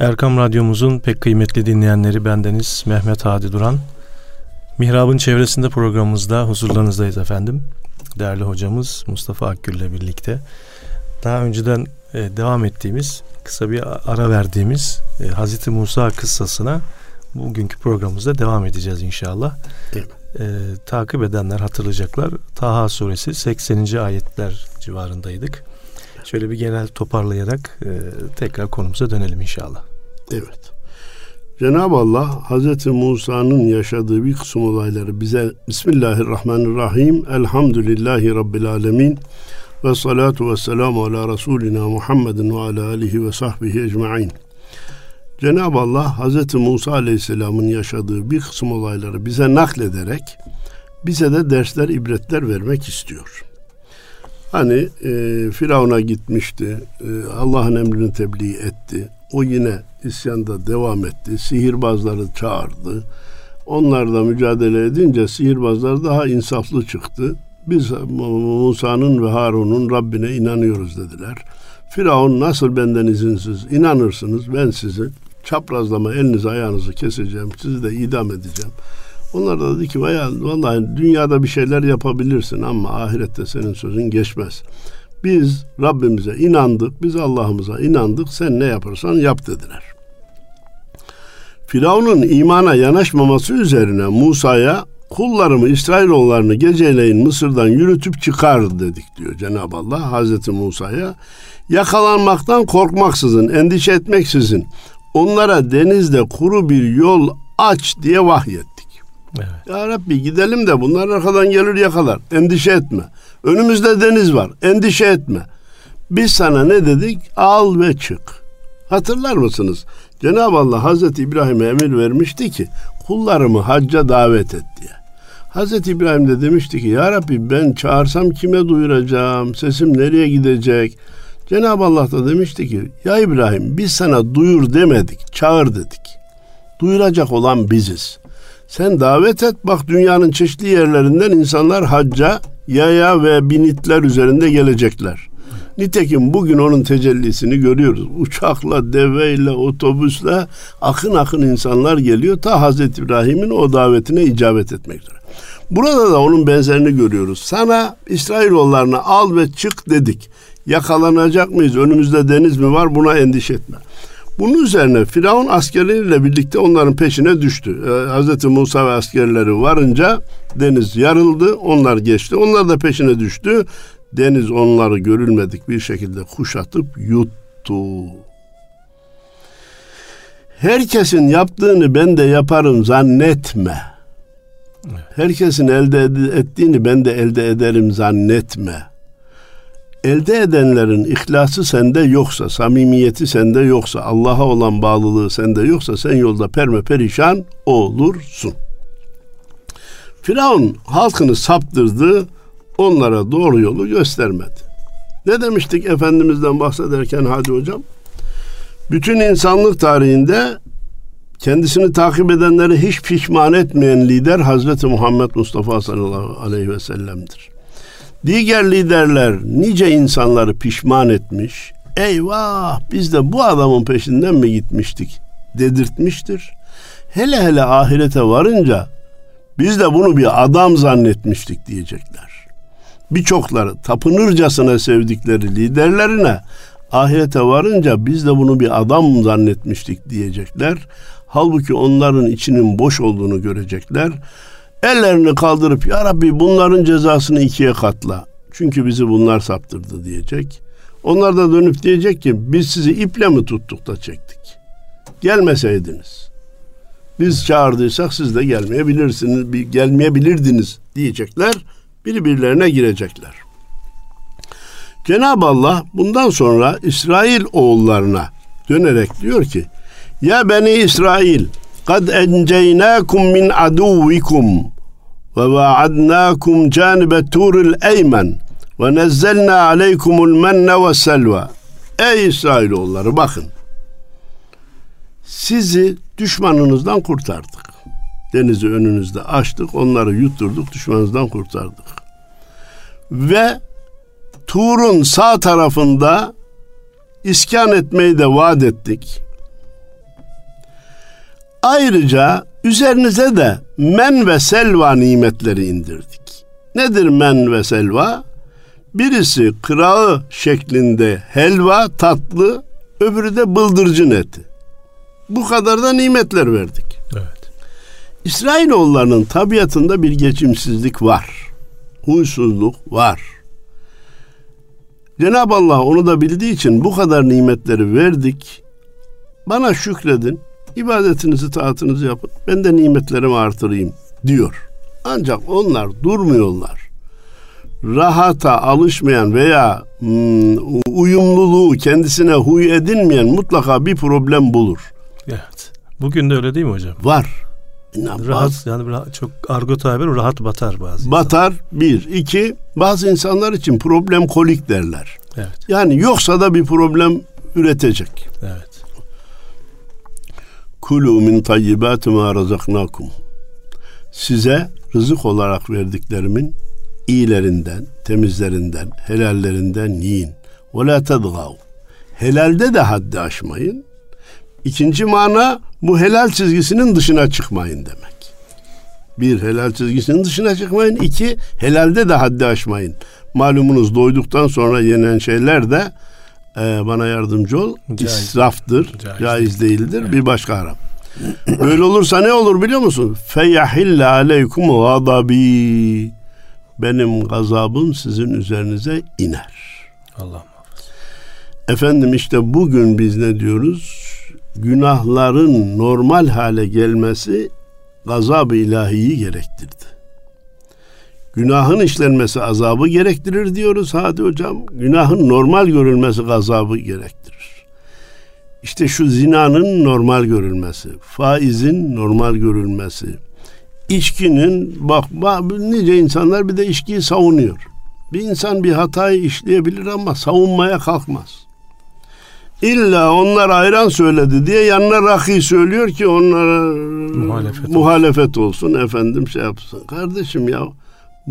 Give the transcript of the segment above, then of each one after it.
Erkam Radyomuzun pek kıymetli dinleyenleri bendeniz Mehmet Hadi Duran. Mihrab'ın çevresinde programımızda huzurlarınızdayız efendim. Değerli hocamız Mustafa Akgül ile birlikte. Daha önceden e, devam ettiğimiz, kısa bir ara verdiğimiz e, Hazreti Musa kıssasına bugünkü programımızda devam edeceğiz inşallah. Evet. E, takip edenler hatırlayacaklar. Taha suresi 80. ayetler civarındaydık. Şöyle bir genel toparlayarak e, tekrar konumuza dönelim inşallah. Evet. Cenab-ı Allah Hazreti Musa'nın yaşadığı bir kısım olayları bize Bismillahirrahmanirrahim Elhamdülillahi Rabbil Alemin ve salatu ve selamu ala Resulina Muhammedin ve ala alihi ve sahbihi ecma'in. Cenab-ı Allah Hazreti Musa Aleyhisselam'ın yaşadığı bir kısım olayları bize naklederek bize de dersler, ibretler vermek istiyor. Hani e, Firavun'a gitmişti, e, Allah'ın emrini tebliğ etti. O yine isyanda devam etti. Sihirbazları çağırdı. Onlarla mücadele edince sihirbazlar daha insaflı çıktı. Biz Musa'nın ve Harun'un Rabbine inanıyoruz dediler. Firavun nasıl benden izinsiz inanırsınız ben sizi çaprazlama elinizi ayağınızı keseceğim sizi de idam edeceğim. Onlar da dedi ki vallahi dünyada bir şeyler yapabilirsin ama ahirette senin sözün geçmez. Biz Rabbimize inandık, biz Allah'ımıza inandık, sen ne yaparsan yap dediler. Firavun'un imana yanaşmaması üzerine Musa'ya kullarımı İsrailoğullarını geceleyin Mısır'dan yürütüp çıkar dedik diyor Cenab-ı Allah Hazreti Musa'ya. Yakalanmaktan korkmaksızın, endişe etmeksizin onlara denizde kuru bir yol aç diye vahyettik. Evet. Ya Rabbi gidelim de bunlar arkadan gelir yakalar. Endişe etme. Önümüzde deniz var. Endişe etme. Biz sana ne dedik? Al ve çık. Hatırlar mısınız? Cenab-ı Allah Hazreti İbrahim'e emir vermişti ki kullarımı hacca davet et diye. Hazreti İbrahim de demişti ki Ya Rabbi ben çağırsam kime duyuracağım? Sesim nereye gidecek? Cenab-ı Allah da demişti ki Ya İbrahim biz sana duyur demedik, çağır dedik. Duyuracak olan biziz. Sen davet et bak dünyanın çeşitli yerlerinden insanlar hacca yaya ve binitler üzerinde gelecekler. Nitekim bugün onun tecellisini görüyoruz. Uçakla, deveyle, otobüsle akın akın insanlar geliyor. Ta Hazreti İbrahim'in o davetine icabet etmek üzere. Burada da onun benzerini görüyoruz. Sana İsrailoğullarını al ve çık dedik. Yakalanacak mıyız? Önümüzde deniz mi var? Buna endişe etme. Bunun üzerine Firavun askerleriyle birlikte onların peşine düştü. Ee, Hz. Musa ve askerleri varınca deniz yarıldı, onlar geçti. Onlar da peşine düştü. Deniz onları görülmedik bir şekilde kuşatıp yuttu. Herkesin yaptığını ben de yaparım zannetme. Herkesin elde ettiğini ben de elde ederim zannetme elde edenlerin ihlası sende yoksa, samimiyeti sende yoksa, Allah'a olan bağlılığı sende yoksa sen yolda perme perişan olursun. Firavun halkını saptırdı, onlara doğru yolu göstermedi. Ne demiştik Efendimiz'den bahsederken Hadi Hocam? Bütün insanlık tarihinde kendisini takip edenleri hiç pişman etmeyen lider Hazreti Muhammed Mustafa sallallahu aleyhi ve sellem'dir. Diğer liderler nice insanları pişman etmiş. Eyvah biz de bu adamın peşinden mi gitmiştik dedirtmiştir. Hele hele ahirete varınca biz de bunu bir adam zannetmiştik diyecekler. Birçokları tapınırcasına sevdikleri liderlerine ahirete varınca biz de bunu bir adam zannetmiştik diyecekler. Halbuki onların içinin boş olduğunu görecekler ellerini kaldırıp ya Rabbi bunların cezasını ikiye katla. Çünkü bizi bunlar saptırdı diyecek. Onlar da dönüp diyecek ki biz sizi iple mi tuttuk da çektik? Gelmeseydiniz. Biz çağırdıysak siz de gelmeyebilirsiniz, gelmeyebilirdiniz diyecekler. Birbirlerine girecekler. Cenab-ı Allah bundan sonra İsrail oğullarına dönerek diyor ki Ya beni İsrail kad enceynakum min aduvikum وواعدناكم جانب التور الأيمن ve nezzelna aleykumul menne ve selva. Ey İsrailoğulları bakın. Sizi düşmanınızdan kurtardık. Denizi önünüzde açtık, onları yutturduk, düşmanınızdan kurtardık. Ve Tur'un sağ tarafında iskan etmeyi de vaat ettik. Ayrıca üzerinize de men ve selva nimetleri indirdik. Nedir men ve selva? Birisi kırağı şeklinde helva, tatlı, öbürü de bıldırcın eti. Bu kadar da nimetler verdik. Evet. İsrailoğullarının tabiatında bir geçimsizlik var. Huysuzluk var. Cenab-ı Allah onu da bildiği için bu kadar nimetleri verdik. Bana şükredin, ibadetinizi, taatınızı yapın. Ben de nimetlerimi artırayım diyor. Ancak onlar durmuyorlar. Rahata alışmayan veya hmm, uyumluluğu kendisine huy edinmeyen mutlaka bir problem bulur. Evet. Bugün de öyle değil mi hocam? Var. Rahat yani rahat, çok argo tabir rahat batar bazı Batar bir. iki bazı insanlar için problem kolik derler. Evet. Yani yoksa da bir problem üretecek. Evet. Kulu min tayyibati ma razaknakum. Size rızık olarak verdiklerimin iyilerinden, temizlerinden, helallerinden yiyin. Ve la tedgav. Helalde de haddi aşmayın. İkinci mana bu helal çizgisinin dışına çıkmayın demek. Bir, helal çizgisinin dışına çıkmayın. İki, helalde de haddi aşmayın. Malumunuz doyduktan sonra yenen şeyler de e, bana yardımcı ol. Caiz. İsraftır. Caiz Caiz, değildir. Bir başka haram. Böyle olursa ne olur biliyor musun? Feyahille aleykum gadabi. Benim gazabım sizin üzerinize iner. Allah Efendim işte bugün biz ne diyoruz? Günahların normal hale gelmesi gazab-ı ilahiyi gerektirdi. Günahın işlenmesi azabı gerektirir diyoruz hadi hocam. Günahın normal görülmesi gazabı gerektirir. İşte şu zinanın normal görülmesi, faizin normal görülmesi, içkinin bak, bak nice insanlar bir de içkiyi savunuyor. Bir insan bir hatayı işleyebilir ama savunmaya kalkmaz. İlla onlar ayran söyledi diye yanına rakı söylüyor ki onlara Muhalefet muhalefet olsun. olsun efendim şey yapsın. Kardeşim ya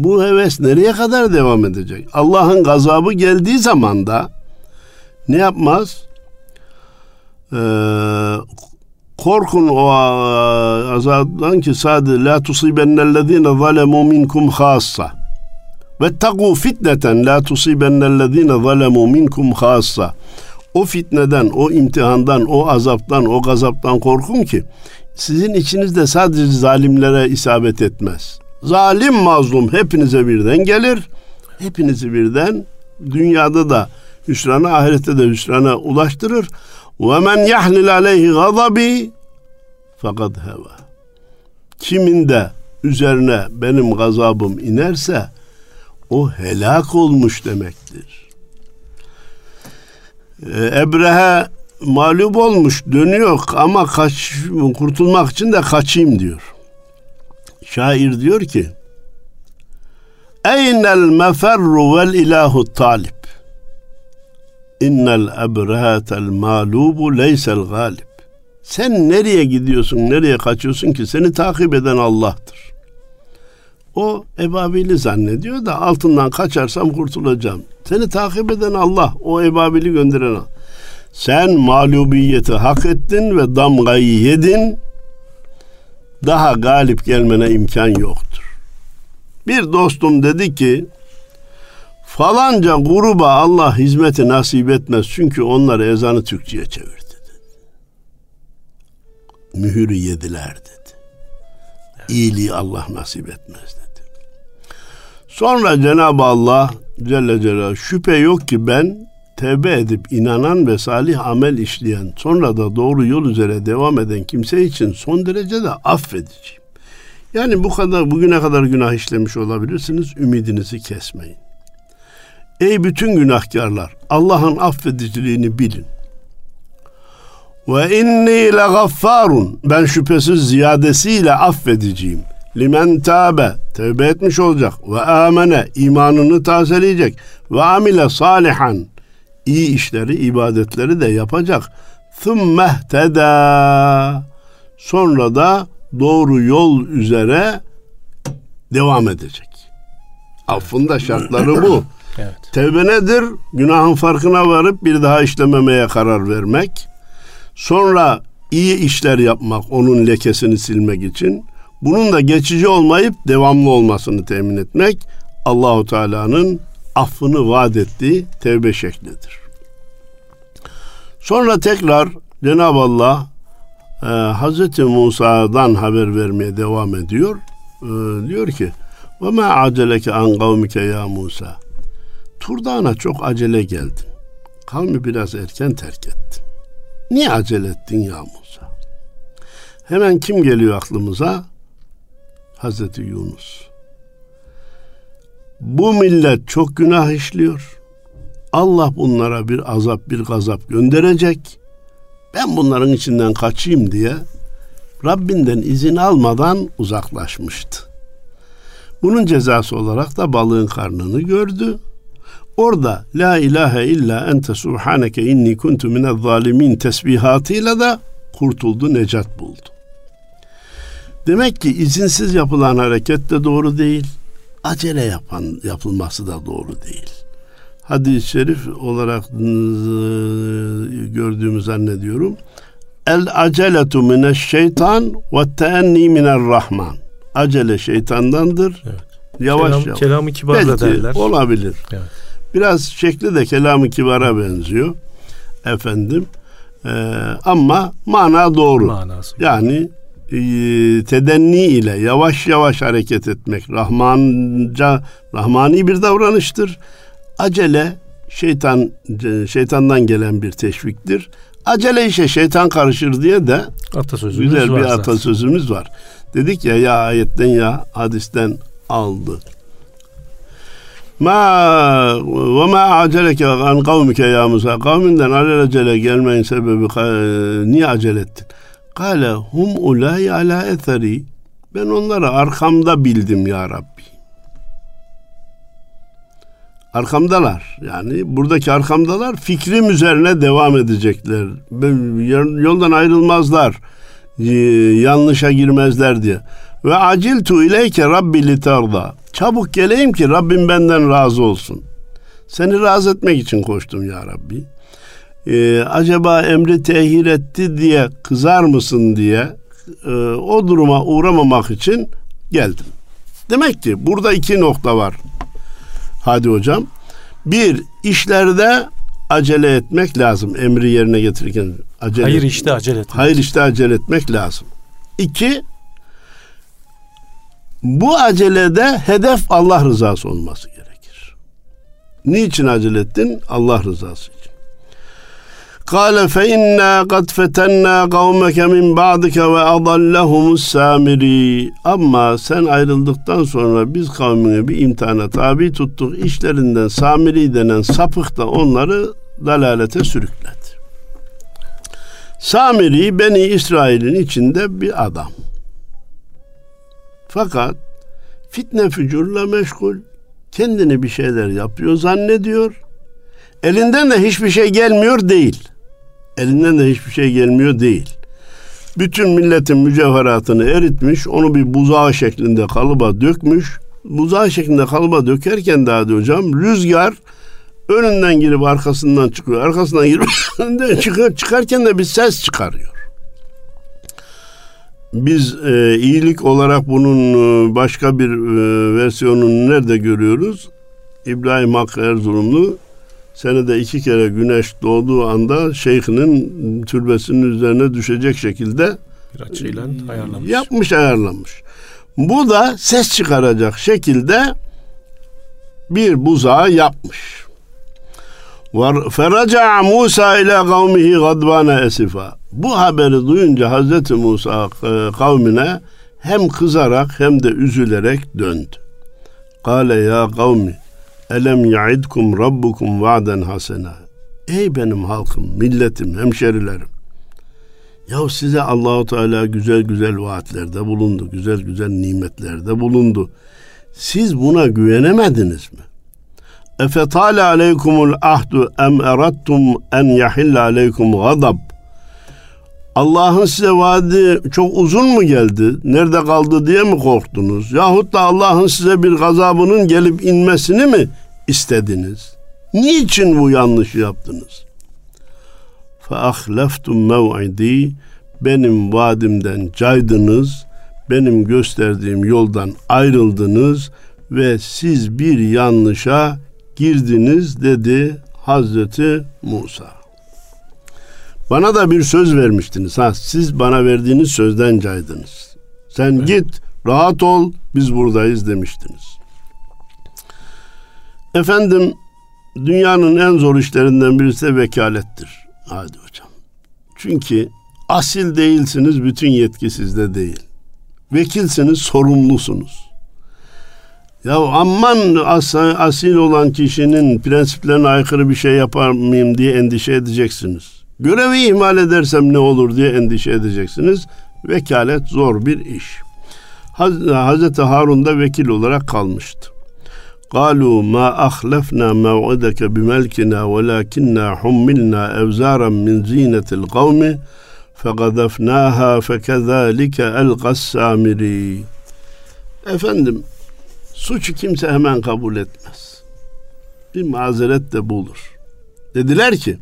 bu heves nereye kadar devam edecek? Allah'ın gazabı geldiği zaman da ne yapmaz? Ee, korkun o azaptan ki sadece la tusibennellezine zalemu minkum hassa ve tagu fitneten la tusibennellezine zalemu minkum hassa o fitneden, o imtihandan, o azaptan, o gazaptan korkun ki sizin içinizde sadece zalimlere isabet etmez. Zalim mazlum hepinize birden gelir. Hepinizi birden dünyada da hüsrana, ahirette de hüsrana ulaştırır. Ve men yahlil aleyhi gazabi fakat heva. Kimin de üzerine benim gazabım inerse o helak olmuş demektir. Ee, Ebrehe mağlup olmuş dönüyor ama kaç, kurtulmak için de kaçayım diyor. Şair diyor ki Eynel meferru vel ilahu talib İnnel ebrehatel mağlubu leysel galib Sen nereye gidiyorsun, nereye kaçıyorsun ki? Seni takip eden Allah'tır. O ebabili zannediyor da altından kaçarsam kurtulacağım. Seni takip eden Allah, o ebabili gönderen Allah. Sen mağlubiyeti hak ettin ve damgayı yedin. Daha galip gelmene imkan yoktur. Bir dostum dedi ki falanca gruba Allah hizmeti nasip etmez çünkü onlar ezanı Türkçe'ye çevirdi dedi. Mühürü yediler dedi. İyiliği Allah nasip etmez dedi. Sonra Cenab-ı Allah Celle Celaluhu şüphe yok ki ben tevbe edip inanan ve salih amel işleyen sonra da doğru yol üzere devam eden kimse için son derece de affedeceğim. Yani bu kadar bugüne kadar günah işlemiş olabilirsiniz. Ümidinizi kesmeyin. Ey bütün günahkarlar Allah'ın affediciliğini bilin. Ve inni le gaffarun ben şüphesiz ziyadesiyle affedeceğim. Limen tabe tevbe etmiş olacak ve amene imanını tazeleyecek ve amile salihan iyi işleri ibadetleri de yapacak. Thummehteda sonra da doğru yol üzere devam edecek. Affın da şartları bu. Evet. Tevbe nedir? Günahın farkına varıp bir daha işlememeye karar vermek. Sonra iyi işler yapmak onun lekesini silmek için. Bunun da geçici olmayıp devamlı olmasını temin etmek Allahu Teala'nın affını vaat ettiği tevbe şeklidir. Sonra tekrar Cenab-ı Allah e, Hz. Musa'dan haber vermeye devam ediyor. E, diyor ki ve ma aceleke an kavmike ya Musa. Turdağına çok acele geldin. Kavmi biraz erken terk ettin. Niye acele ettin ya Musa? Hemen kim geliyor aklımıza? Hazreti Yunus. Bu millet çok günah işliyor. Allah bunlara bir azap, bir gazap gönderecek. Ben bunların içinden kaçayım diye Rabbinden izin almadan uzaklaşmıştı. Bunun cezası olarak da balığın karnını gördü. Orada la ilahe illa ente subhaneke inni kuntu minez zalimin tesbihatıyla da kurtuldu, necat buldu. Demek ki izinsiz yapılan hareket de doğru değil. Acele yapan yapılması da doğru değil. Hadis-i şerif olarak gördüğümü zannediyorum. El aceletu mineş şeytan ve teenni minel rahman. Acele şeytandandır. Evet. Yavaş Kelam, yavaş. Kelam-ı kibar Belki da derler. olabilir. Evet. Biraz şekli de kelam-ı kibara benziyor. Efendim. Ee, ama mana doğru. Manası. Yani e, tedenni ile yavaş yavaş hareket etmek Rahmanca Rahmani bir davranıştır. Acele şeytan şeytandan gelen bir teşviktir. Acele işe şeytan karışır diye de Atasözümüz güzel var bir zaten. atasözümüz var. Dedik ya ya ayetten ya hadisten aldı. Ma ve ma aceleke an kavmike ya Musa. Kavminden alelacele gelmeyin sebebi e, niye acele ettin? Kale hum ulai ala etheri. Ben onları arkamda bildim ya Rabbi. Arkamdalar. Yani buradaki arkamdalar fikrim üzerine devam edecekler. Yoldan ayrılmazlar. Yanlışa girmezler diye. Ve aciltu ileyke Rabbi litarda. Çabuk geleyim ki Rabbim benden razı olsun. Seni razı etmek için koştum ya Rabbi. Ee, acaba emri tehir etti diye kızar mısın diye e, o duruma uğramamak için geldim. Demek ki burada iki nokta var. Hadi hocam. Bir, işlerde acele etmek lazım. Emri yerine getirirken acele Hayır işte acele etmek. Hayır işte acele etmek lazım. İki, bu acelede hedef Allah rızası olması gerekir. Niçin acele ettin? Allah rızası fe inna kad fetenna kavmeke min ba'dike ve adallahumus samiri. Ama sen ayrıldıktan sonra biz kavmini bir imtihana tabi tuttuk. İşlerinden samiri denen sapık da onları dalalete sürükledi. Samiri Beni İsrail'in içinde bir adam. Fakat fitne fücurla meşgul. Kendini bir şeyler yapıyor zannediyor. Elinden de hiçbir şey gelmiyor değil. Elinden de hiçbir şey gelmiyor değil. Bütün milletin mücevheratını eritmiş, onu bir buzağı şeklinde kalıba dökmüş. Buzağı şeklinde kalıba dökerken daha de hocam rüzgar önünden girip arkasından çıkıyor. Arkasından girip önünden çıkıyor. Çıkarken de bir ses çıkarıyor. Biz e, iyilik olarak bunun e, başka bir e, versiyonunu nerede görüyoruz? İbrahim Hakkı Erzurumlu senede iki kere güneş doğduğu anda şeyhinin türbesinin üzerine düşecek şekilde Bir açıyla ayarlamış. yapmış ayarlamış. Bu da ses çıkaracak şekilde bir buzağı yapmış. Feraca Musa ile kavmihi gadbana esifa. Bu haberi duyunca Hazreti Musa e, kavmine hem kızarak hem de üzülerek döndü. Kale ya kavmi elem yaidkum rabbukum va'den hasena. Ey benim halkım, milletim, hemşerilerim. Ya size Allahu Teala güzel güzel vaatlerde bulundu, güzel güzel nimetlerde bulundu. Siz buna güvenemediniz mi? Efetale aleykumul ahdu em erattum en yahilla aleykum gadab. Allah'ın size vaadi çok uzun mu geldi? Nerede kaldı diye mi korktunuz? Yahut da Allah'ın size bir gazabının gelip inmesini mi istediniz? Niçin bu yanlışı yaptınız? فَاَخْلَفْتُمْ مَوْعِد۪ي benim vaadimden caydınız, benim gösterdiğim yoldan ayrıldınız ve siz bir yanlışa girdiniz dedi Hazreti Musa. Bana da bir söz vermiştiniz. Ha, siz bana verdiğiniz sözden caydınız. Sen evet. git, rahat ol, biz buradayız demiştiniz. Efendim, dünyanın en zor işlerinden birisi de vekalettir. Hadi hocam. Çünkü asil değilsiniz, bütün yetki sizde değil. Vekilsiniz, sorumlusunuz. Ya aman as asil olan kişinin prensiplerine aykırı bir şey yapar mıyım diye endişe edeceksiniz. Görevi ihmal edersem ne olur diye endişe edeceksiniz. Vekalet zor bir iş. Haz Hazreti Harun da vekil olarak kalmıştı. قالوا ما أخلفنا موعدك بملكنا ولكننا حملنا أوزارا من زينة القوم فقذفناها فكذلك ألقى السامري Efendim suçu kimse hemen kabul etmez. Bir mazeret de bulur. Dediler ki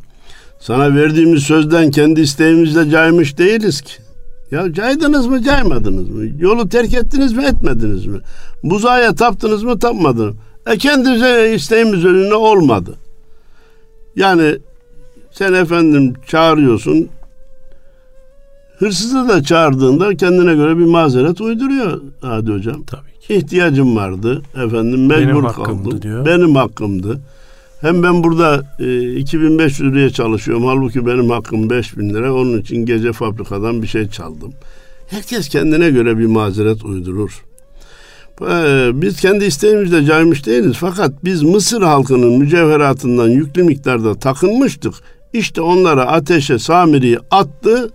sana verdiğimiz sözden kendi isteğimizle caymış değiliz ki. Ya caydınız mı caymadınız mı? Yolu terk ettiniz mi etmediniz mi? Buzaya taptınız mı tapmadınız mı? E kendinize isteğimiz önüne olmadı. Yani sen efendim çağırıyorsun. Hırsızı da çağırdığında kendine göre bir mazeret uyduruyor Hadi hocam. Tabii ki. İhtiyacım vardı efendim mecbur Benim kaldım. Diyor. Benim hakkımdı. Hem ben burada e, 2500 liraya çalışıyorum. Halbuki benim hakkım 5000 lira. Onun için gece fabrikadan bir şey çaldım. Herkes kendine göre bir mazeret uydurur. E, biz kendi isteğimizle caymış değiliz. Fakat biz Mısır halkının mücevheratından yüklü miktarda takınmıştık. İşte onlara ateşe Samiri'yi attı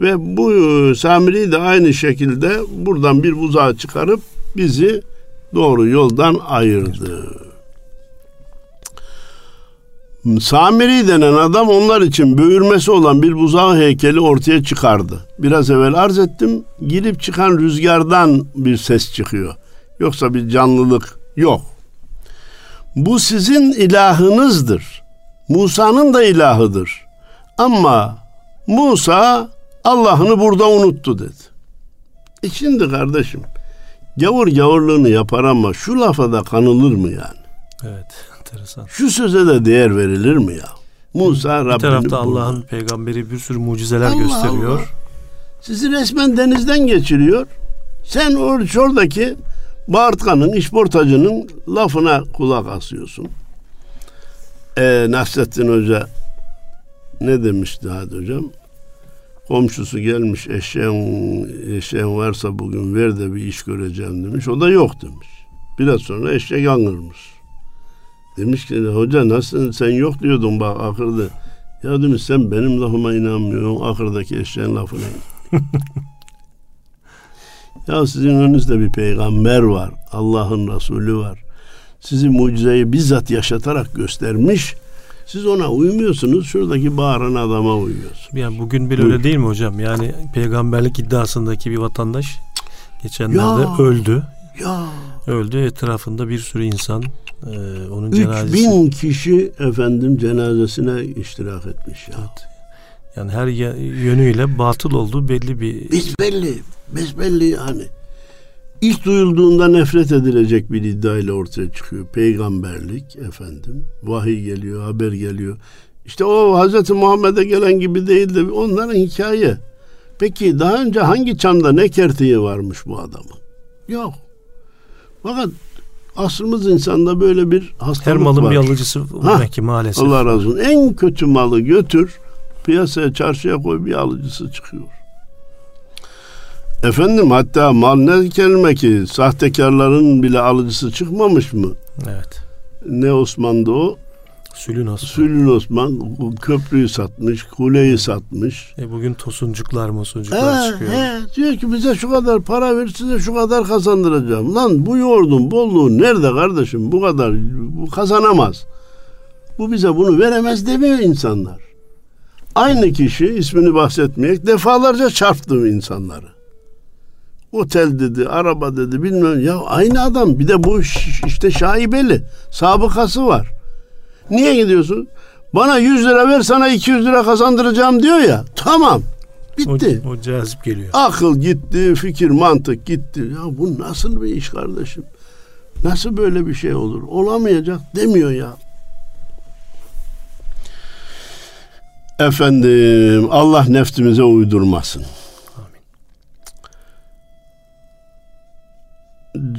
ve bu e, Samiri de aynı şekilde buradan bir buzağı çıkarıp bizi doğru yoldan ayırdı. Samiri denen adam onlar için böğürmesi olan bir buzağı heykeli ortaya çıkardı. Biraz evvel arz ettim. Girip çıkan rüzgardan bir ses çıkıyor. Yoksa bir canlılık yok. Bu sizin ilahınızdır. Musa'nın da ilahıdır. Ama Musa Allah'ını burada unuttu dedi. E şimdi kardeşim gavur gavurluğunu yapar ama şu lafa da kanılır mı yani? Evet enteresan. Şu söze de değer verilir mi ya? Musa bir Rabbini tarafta Allah'ın peygamberi bir sürü mucizeler Allah gösteriyor. Allah. Sizi resmen denizden geçiriyor. Sen or oradaki bağırtkanın, işportacının lafına kulak asıyorsun. Ee, Nasrettin Hoca ne demişti hadi hocam? Komşusu gelmiş eşeğin, eşeğin varsa bugün ver de bir iş göreceğim demiş. O da yok demiş. Biraz sonra eşek angırmış. Demiş ki hoca nasıl sen yok diyordun bak akırda. Ya demiş sen benim lafıma inanmıyorsun akırdaki eşeğin lafına. ya sizin önünüzde bir peygamber var. Allah'ın Resulü var. Sizi mucizeyi bizzat yaşatarak göstermiş. Siz ona uymuyorsunuz. Şuradaki bağıran adama uyuyorsunuz. Yani bugün bile öyle değil mi hocam? Yani peygamberlik iddiasındaki bir vatandaş geçenlerde ya, öldü. Ya. Öldü. Etrafında bir sürü insan e, onun cenazesi. bin kişi efendim cenazesine iştirak etmiş ya. Evet. Yani her yönüyle batıl olduğu belli bir... Besbelli. Besbelli yani. İlk duyulduğunda nefret edilecek bir iddia ile ortaya çıkıyor. Peygamberlik efendim. Vahiy geliyor, haber geliyor. İşte o Hazreti Muhammed'e gelen gibi değil de onların hikaye. Peki daha önce hangi çamda ne kertiği varmış bu adamın? Yok. Fakat asrımız insanda böyle bir hastalık Her malın var. bir alıcısı ha, ki maalesef. Allah razı olsun. En kötü malı götür piyasaya çarşıya koy bir alıcısı çıkıyor. Efendim hatta mal ne kelime ki sahtekarların bile alıcısı çıkmamış mı? Evet. Ne Osman'da o? Sülün Osman. Sülün Osman köprüyü satmış, kuleyi satmış. E bugün tosuncuklar mosuncuklar he, çıkıyor. He, diyor ki bize şu kadar para ver size şu kadar kazandıracağım. Lan bu yoğurdun bolluğu nerede kardeşim bu kadar bu kazanamaz. Bu bize bunu veremez demiyor insanlar. Aynı kişi ismini bahsetmeyek defalarca çarptı insanları. Otel dedi, araba dedi bilmem. Ya aynı adam bir de bu işte şaibeli. Sabıkası var. Niye gidiyorsun? Bana 100 lira ver sana 200 lira kazandıracağım diyor ya. Tamam. Bitti. O, o cazip geliyor. Akıl gitti, fikir, mantık gitti. Ya bu nasıl bir iş kardeşim? Nasıl böyle bir şey olur? Olamayacak demiyor ya. Efendim Allah nefsimize uydurmasın.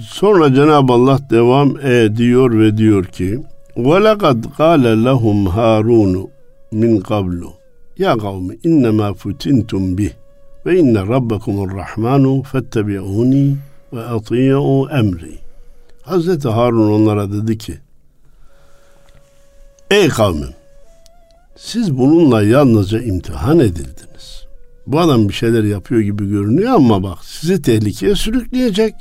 Sonra Cenab-ı Allah devam ediyor ve diyor ki وَلَقَدْ قَالَ لَهُمْ هَارُونُ min qablu ya kavmi innema futintum bih ve inne rabbakumur rahmanu fettebi'uni ve ati'u emri. Hazreti Harun onlara dedi ki Ey kavmim siz bununla yalnızca imtihan edildiniz. Bu adam bir şeyler yapıyor gibi görünüyor ama bak sizi tehlikeye sürükleyecek.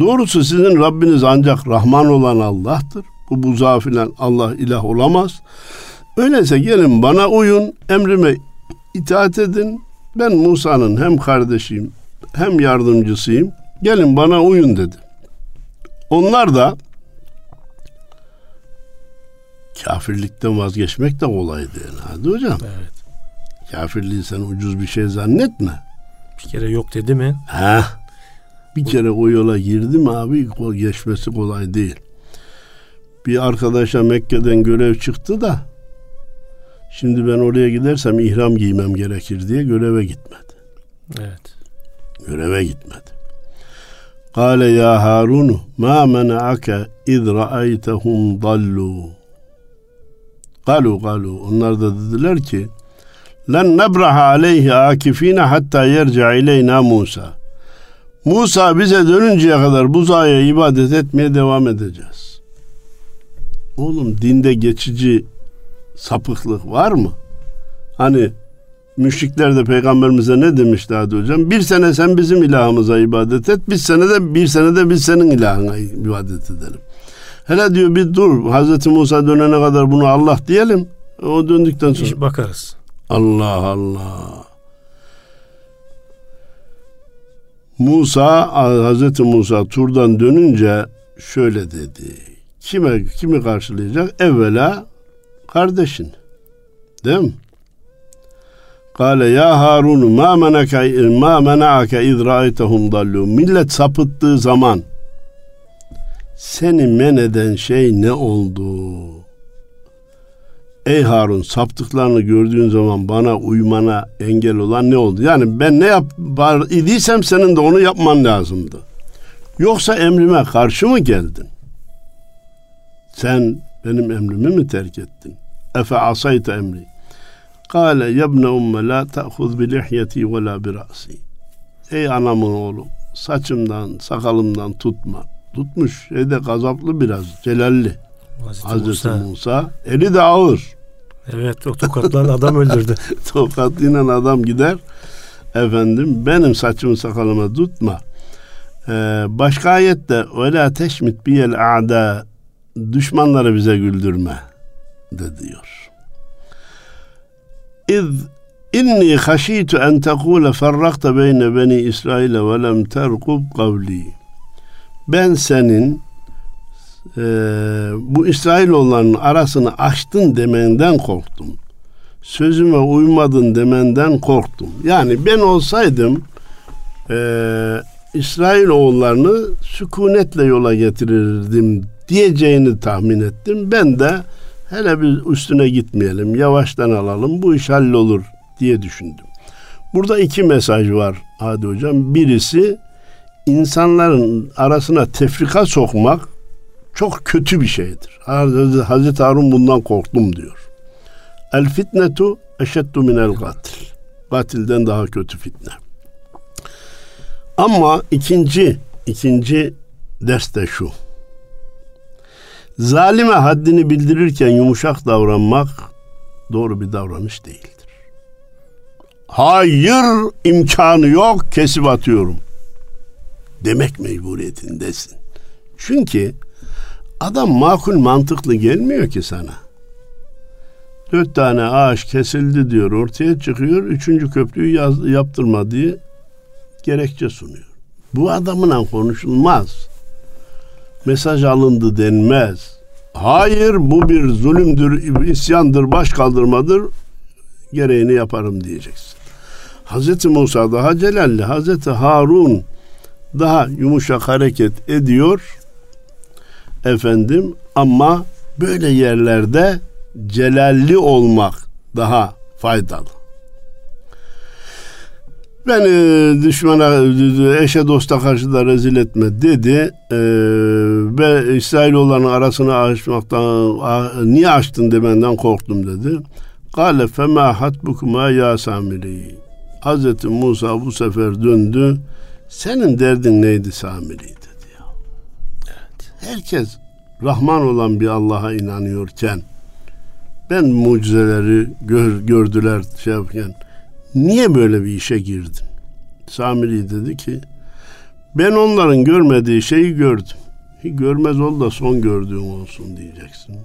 Doğrusu sizin Rabbiniz ancak Rahman olan Allah'tır. Bu buzağı filan Allah ilah olamaz. Öyleyse gelin bana uyun, emrime itaat edin. Ben Musa'nın hem kardeşiyim hem yardımcısıyım. Gelin bana uyun dedi. Onlar da kafirlikten vazgeçmek de kolaydı yani. Hadi hocam. Evet. Kafirliği sen ucuz bir şey zannetme. Bir kere yok dedi mi? Ha. Bir kere o yola girdi mi abi geçmesi kolay değil. Bir arkadaşa Mekke'den görev çıktı da şimdi ben oraya gidersem ihram giymem gerekir diye göreve gitmedi. Evet. Göreve gitmedi. Kale ya Harun ma mena'ake iz ra'aytehum dallu. Galu galu. Onlar da dediler ki Len nebraha aleyhi akifine hatta yerca ileyna Musa. Musa bize dönünceye kadar buzaya ibadet etmeye devam edeceğiz. Oğlum dinde geçici sapıklık var mı? Hani müşrikler de peygamberimize ne demişlerdi hocam? Bir sene sen bizim ilahımıza ibadet et, bir sene de bir sene de biz senin ilahına ibadet edelim. Hele diyor bir dur Hazreti Musa dönene kadar bunu Allah diyelim. O döndükten sonra. İş bakarız. Allah Allah. Musa Hazreti Musa turdan dönünce şöyle dedi. Kime kimi karşılayacak? Evvela kardeşin. Değil mi? Kale ya Harun ma menaka ma menaka iz ra'aytahum dallu. Millet sapıttığı zaman seni men eden şey ne oldu? Ey Harun saptıklarını gördüğün zaman bana uymana engel olan ne oldu? Yani ben ne yap idiysem senin de onu yapman lazımdı. Yoksa emrime karşı mı geldin? Sen benim emrimi mi terk ettin? Efe asayte emri. Kale yebne umme la ta'khuz bi lihyeti ve la bi ra'si. Ey anamın oğlu saçımdan sakalımdan tutma. Tutmuş şeyde gazaplı biraz celalli. Hazreti, Hazreti Musa. Musa. Eli de ağır. Evet o tokatla adam öldürdü. Tokatlıyla adam gider. Efendim benim saçımı sakalımı tutma. Ee, başka ayette la teşmit biyel a'da düşmanları bize güldürme de diyor. İz inni haşitu en tekule ferrakta beyne beni İsrail ve lem terkub kavli. Ben senin e, bu İsrailoğulların arasını açtın demenden korktum. Sözüme uymadın demenden korktum. Yani ben olsaydım e, İsrailoğullarını sükunetle yola getirirdim diyeceğini tahmin ettim. Ben de hele bir üstüne gitmeyelim, yavaştan alalım, bu iş hallolur diye düşündüm. Burada iki mesaj var Hadi Hocam. Birisi insanların arasına tefrika sokmak çok kötü bir şeydir. Hazreti Harun bundan korktum diyor. El fitnetu eşeddu minel katil. Katilden daha kötü fitne. Ama ikinci ikinci ders de şu. Zalime haddini bildirirken yumuşak davranmak doğru bir davranış değildir. Hayır imkanı yok kesip atıyorum. Demek mecburiyetindesin. Çünkü adam makul mantıklı gelmiyor ki sana. Dört tane ağaç kesildi diyor ortaya çıkıyor. Üçüncü köprüyü yaz, yaptırma gerekçe sunuyor. Bu adamla konuşulmaz. Mesaj alındı denmez. Hayır bu bir zulümdür, isyandır, baş kaldırmadır. Gereğini yaparım diyeceksin. Hazreti Musa daha celalli, Hazreti Harun daha yumuşak hareket ediyor. Efendim ama böyle yerlerde celalli olmak daha faydalı. Beni düşmana, eşe dosta karşı da rezil etme dedi. Ee, ve İsrailoğulların arasını açmaktan, niye açtın demenden korktum dedi. Kale fema hatbukuma ya Samiri. Hazreti Musa bu sefer döndü. Senin derdin neydi Samiri dedi ya. Evet. Herkes Rahman olan bir Allah'a inanıyorken ben mucizeleri gör, gördüler şey yapken niye böyle bir işe girdin? Samiri dedi ki ben onların görmediği şeyi gördüm. Görmez ol da son gördüğüm olsun diyeceksin.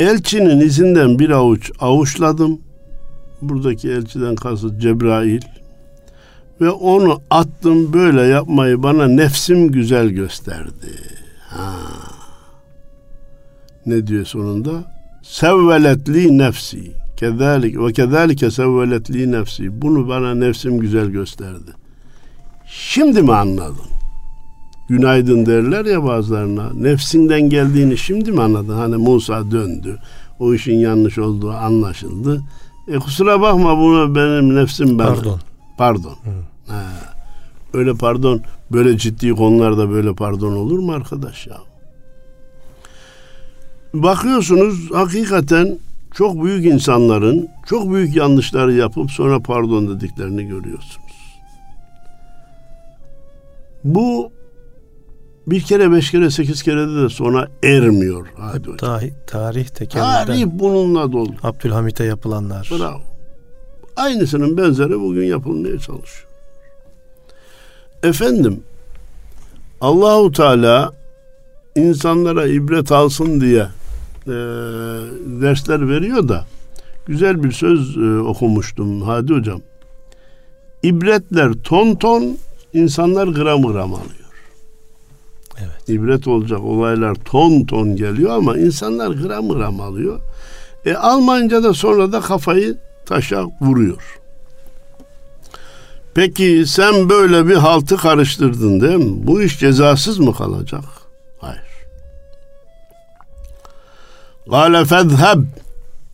Elçinin izinden bir avuç avuçladım. Buradaki elçiden kasıt Cebrail. Ve onu attım böyle yapmayı bana nefsim güzel gösterdi. Ha. Ne diyor sonunda? Sevveletli nefsi. Kezalik ve kezalike sevveletli nefsi. Bunu bana nefsim güzel gösterdi. Şimdi mi anladın? Günaydın derler ya bazılarına. Nefsinden geldiğini şimdi mi anladın? Hani Musa döndü. O işin yanlış olduğu anlaşıldı. E kusura bakma bunu benim nefsim ben. Pardon. Pardon. Ha. Öyle pardon. Böyle ciddi konularda böyle pardon olur mu arkadaş ya? Bakıyorsunuz hakikaten çok büyük insanların çok büyük yanlışlar yapıp sonra pardon dediklerini görüyorsunuz. Bu bir kere, beş kere, sekiz kere de sonra ermiyor. Hadi Hep tarih, tarih Tarih bununla dolu. Abdülhamit'e yapılanlar. Bravo. Aynısının benzeri bugün yapılmaya çalışıyor. Efendim, Allahu Teala insanlara ibret alsın diye e, dersler veriyor da güzel bir söz e, okumuştum Hadi Hocam. İbretler ton ton, insanlar gram gram alıyor. Evet. İbret olacak olaylar ton ton geliyor ama insanlar gram gram alıyor. E almayınca da sonra da kafayı taşa vuruyor. Peki sen böyle bir haltı karıştırdın değil mi? Bu iş cezasız mı kalacak? Gale fezheb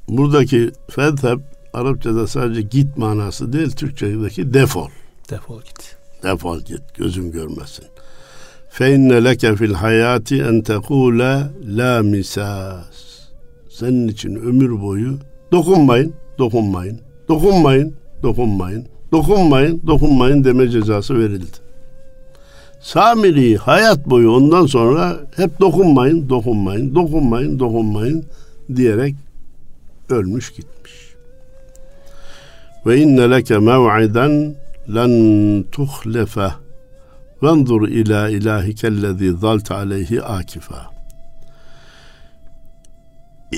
Buradaki fezheb Arapçada sadece git manası değil, Türkçedeki defol. Defol git. Defol git, gözüm görmesin. Fe inne leke fil hayati en tekule la misas. Senin için ömür boyu dokunmayın, dokunmayın, dokunmayın, dokunmayın, dokunmayın, dokunmayın deme cezası verildi. Samiri hayat boyu ondan sonra hep dokunmayın, dokunmayın, dokunmayın, dokunmayın diyerek ölmüş gitmiş. Ve inne leke mev'iden len tuhlefe Vendur ila ilahikellezi zalt aleyhi akifa.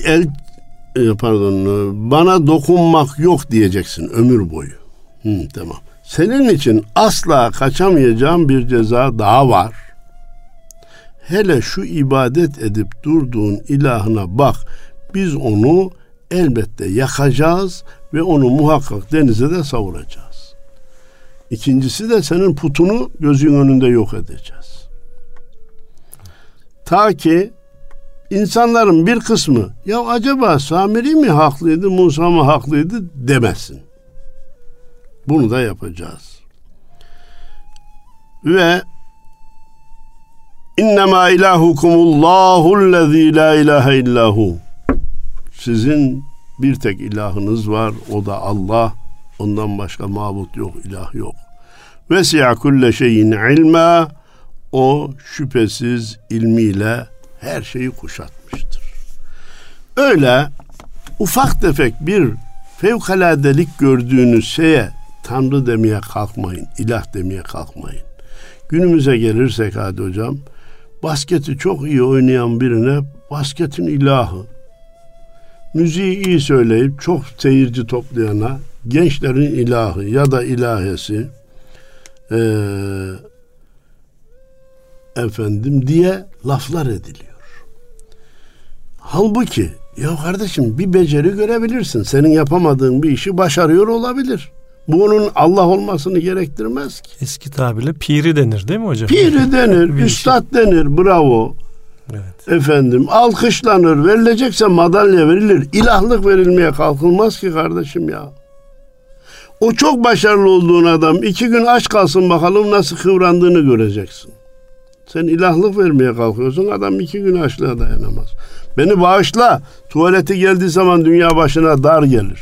El e, pardon bana dokunmak yok diyeceksin ömür boyu. Hı, tamam. Senin için asla kaçamayacağım bir ceza daha var. Hele şu ibadet edip durduğun ilahına bak. Biz onu elbette yakacağız ve onu muhakkak denize de savuracağız. İkincisi de senin putunu gözün önünde yok edeceğiz. Ta ki insanların bir kısmı ya acaba Samiri mi haklıydı Musa mı haklıydı demesin. Bunu da yapacağız. Ve İnnemâ ilâhukumullâhullezî la ilahe illahu. Sizin bir tek ilahınız var o da Allah. Ondan başka mabut yok, ilah yok. Vesi'a kulle şeyin ilma o şüphesiz ilmiyle her şeyi kuşatmıştır. Öyle ufak tefek bir fevkaladelik gördüğünüz şeye Tanrı demeye kalkmayın, ilah demeye kalkmayın. Günümüze gelirsek hadi hocam, basketi çok iyi oynayan birine basketin ilahı, müziği iyi söyleyip çok seyirci toplayana gençlerin ilahı ya da ilahesi e, efendim diye laflar ediliyor. Halbuki ya kardeşim bir beceri görebilirsin. Senin yapamadığın bir işi başarıyor olabilir. Bunun Allah olmasını gerektirmez ki. Eski tabirle piri denir değil mi hocam? Piri denir, Bir üstad denir, bravo. Evet. Efendim alkışlanır, verilecekse madalya verilir. İlahlık verilmeye kalkılmaz ki kardeşim ya. O çok başarılı olduğun adam iki gün aç kalsın bakalım nasıl kıvrandığını göreceksin. Sen ilahlık vermeye kalkıyorsun adam iki gün açlığa dayanamaz. Beni bağışla tuvaleti geldiği zaman dünya başına dar gelir.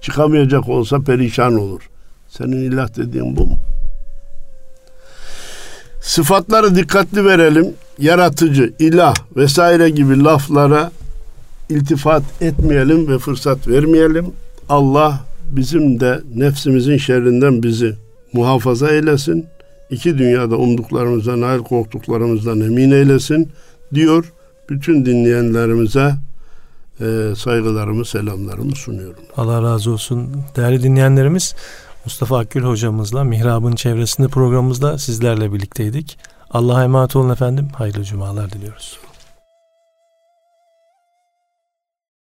Çıkamayacak olsa perişan olur. Senin ilah dediğin bu mu? Sıfatları dikkatli verelim. Yaratıcı, ilah vesaire gibi laflara iltifat etmeyelim ve fırsat vermeyelim. Allah bizim de nefsimizin şerrinden bizi muhafaza eylesin. İki dünyada umduklarımızdan, nail korktuklarımızdan emin eylesin diyor. Bütün dinleyenlerimize e, saygılarımı, selamlarımı sunuyorum. Allah razı olsun. Değerli dinleyenlerimiz Mustafa Akgül hocamızla Mihrab'ın çevresinde programımızda sizlerle birlikteydik. Allah'a emanet olun efendim. Hayırlı cumalar diliyoruz.